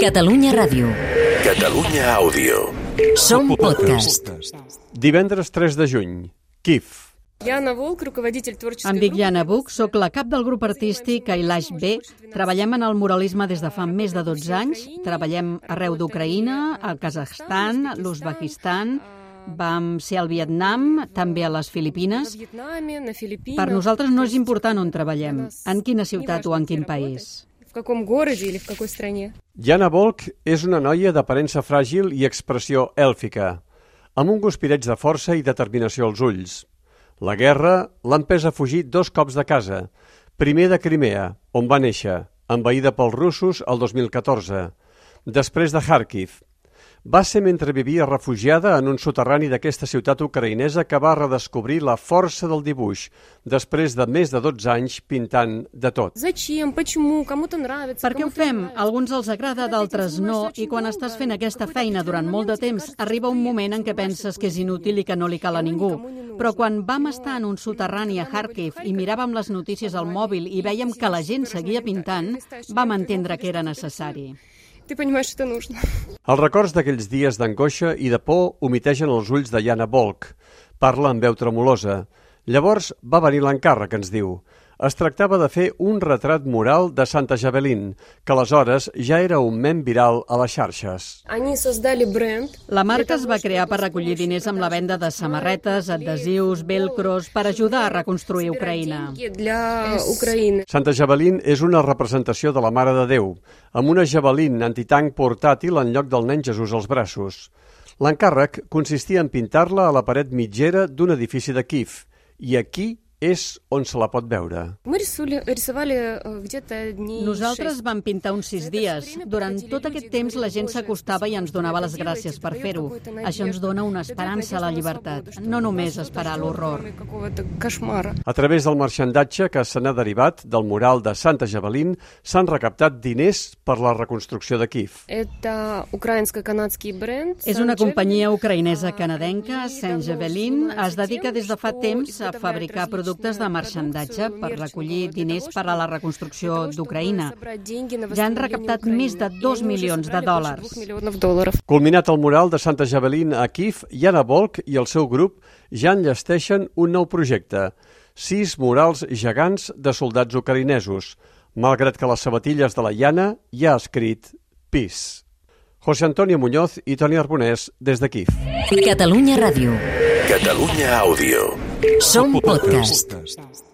Catalunya Ràdio. Catalunya Àudio. Som podcast. Divendres 3 de juny. KIF. Яна Волк, руководитель творческой Em dic группы. Jana Buch, sóc la cap del grup artístic Kailash B. Treballem en el muralisme des de fa més de 12 anys. Treballem arreu d'Ucraïna, al Kazakhstan, l'Uzbekistan, vam ser al Vietnam, també a les На Filipines. Вьетнаме, на Филиппинах. Per nosaltres no és То есть important on treballem, en quina ciutat o en quin país. В каком городе или в какой стране. Jana Volk és una noia d'aparença fràgil i expressió èlfica, amb un guspireig de força i determinació als ulls. La guerra l'ha empès a fugir dos cops de casa. Primer de Crimea, on va néixer, envaïda pels russos el 2014. Després de Kharkiv. va ser mentre vivia refugiada en un soterrani d'aquesta ciutat ucraïnesa que va redescobrir la força del dibuix, després de més de 12 anys pintant de tot. Per què ho fem? Alguns els agrada, d'altres no, i quan estàs fent aquesta feina durant molt de temps, arriba un moment en què penses que és inútil i que no li cal a ningú. Però quan vam estar en un soterrani a Kharkiv i miràvem les notícies al mòbil i veiem que la gent seguia pintant, vam entendre que era necessari. Ты понимаешь, что нужно. Els records d'aquells dies d'angoixa i de por humitegen els ulls de Jana Volk. Parla amb veu tremolosa. Llavors va venir l'encàrrec, ens diu. Es tractava de fer un retrat mural de Santa Javelin, que aleshores ja era un mem viral a les xarxes. La marca es va crear per recollir diners amb la venda de samarretes, adhesius, velcros, per ajudar a reconstruir Ucraïna. Santa Javelin és una representació de la Mare de Déu, amb una javelin antitanc portàtil en lloc del nen Jesús als braços. L'encàrrec consistia en pintar-la a la paret mitgera d'un edifici de Kif, i aquí és on se la pot veure. Nosaltres vam pintar uns sis dies. Durant tot aquest temps la gent s'acostava i ens donava les gràcies per fer-ho. Això ens dona una esperança a la llibertat, no només esperar l'horror. A través del marxandatge que se n'ha derivat del mural de Santa Javelin s'han recaptat diners per la reconstrucció de Kif. És una companyia ucraïnesa canadenca, Saint Javelin, es dedica des de fa temps a fabricar productes de marxandatge per recollir diners per a la reconstrucció d'Ucraïna. Ja han recaptat més de 2 milions de dòlars. Culminat el mural de Santa Javelin a Kiev, Jana Volk i el seu grup ja enllesteixen un nou projecte, sis murals gegants de soldats ucraïnesos, malgrat que a les sabatilles de la Jana hi ha escrit PIS. José Antonio Muñoz i Toni Arbonès des de Kiev. Catalunya Ràdio. Catalunya Àudio. Som podcast.